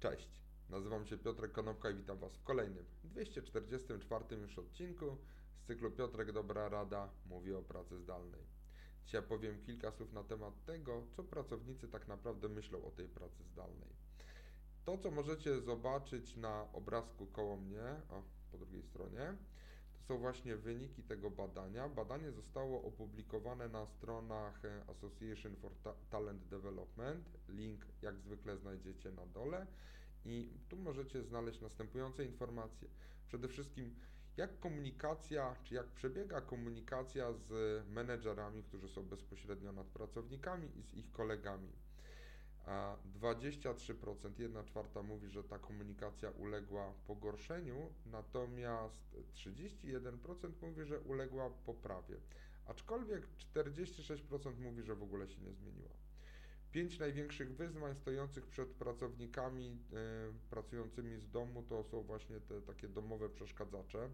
Cześć, nazywam się Piotrek Konopka i witam Was w kolejnym, 244 już odcinku z cyklu Piotrek Dobra Rada mówi o pracy zdalnej. Dzisiaj powiem kilka słów na temat tego, co pracownicy tak naprawdę myślą o tej pracy zdalnej. To, co możecie zobaczyć na obrazku koło mnie, o, po drugiej stronie, są właśnie wyniki tego badania. Badanie zostało opublikowane na stronach Association for Talent Development. Link jak zwykle znajdziecie na dole. I tu możecie znaleźć następujące informacje. Przede wszystkim, jak komunikacja, czy jak przebiega komunikacja z menedżerami, którzy są bezpośrednio nad pracownikami i z ich kolegami a 23%, 1 czwarta mówi, że ta komunikacja uległa pogorszeniu, natomiast 31% mówi, że uległa poprawie. Aczkolwiek 46% mówi, że w ogóle się nie zmieniła. Pięć największych wyzwań stojących przed pracownikami y, pracującymi z domu to są właśnie te takie domowe przeszkadzacze.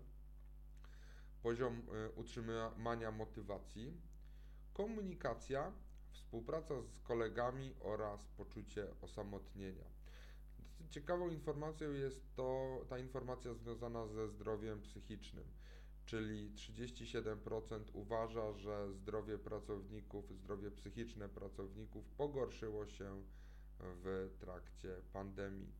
Poziom y, utrzymania motywacji, komunikacja, współpraca z kolegami oraz poczucie osamotnienia. Ciekawą informacją jest to ta informacja związana ze zdrowiem psychicznym, czyli 37% uważa, że zdrowie pracowników, zdrowie psychiczne pracowników pogorszyło się w trakcie pandemii.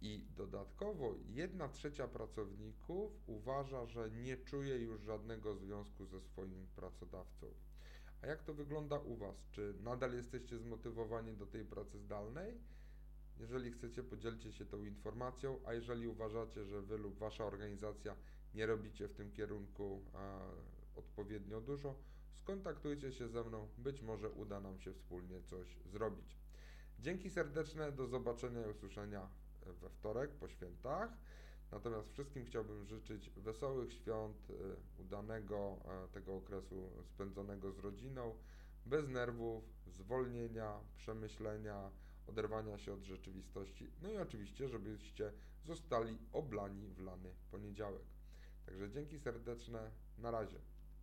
I dodatkowo 1 trzecia pracowników uważa, że nie czuje już żadnego związku ze swoim pracodawcą. A jak to wygląda u Was? Czy nadal jesteście zmotywowani do tej pracy zdalnej? Jeżeli chcecie, podzielcie się tą informacją, a jeżeli uważacie, że Wy lub Wasza organizacja nie robicie w tym kierunku odpowiednio dużo, skontaktujcie się ze mną, być może uda nam się wspólnie coś zrobić. Dzięki serdeczne, do zobaczenia i usłyszenia we wtorek po świętach. Natomiast wszystkim chciałbym życzyć wesołych świąt, y, udanego e, tego okresu spędzonego z rodziną, bez nerwów, zwolnienia, przemyślenia, oderwania się od rzeczywistości. No i oczywiście, żebyście zostali oblani w lany poniedziałek. Także dzięki serdeczne, na razie.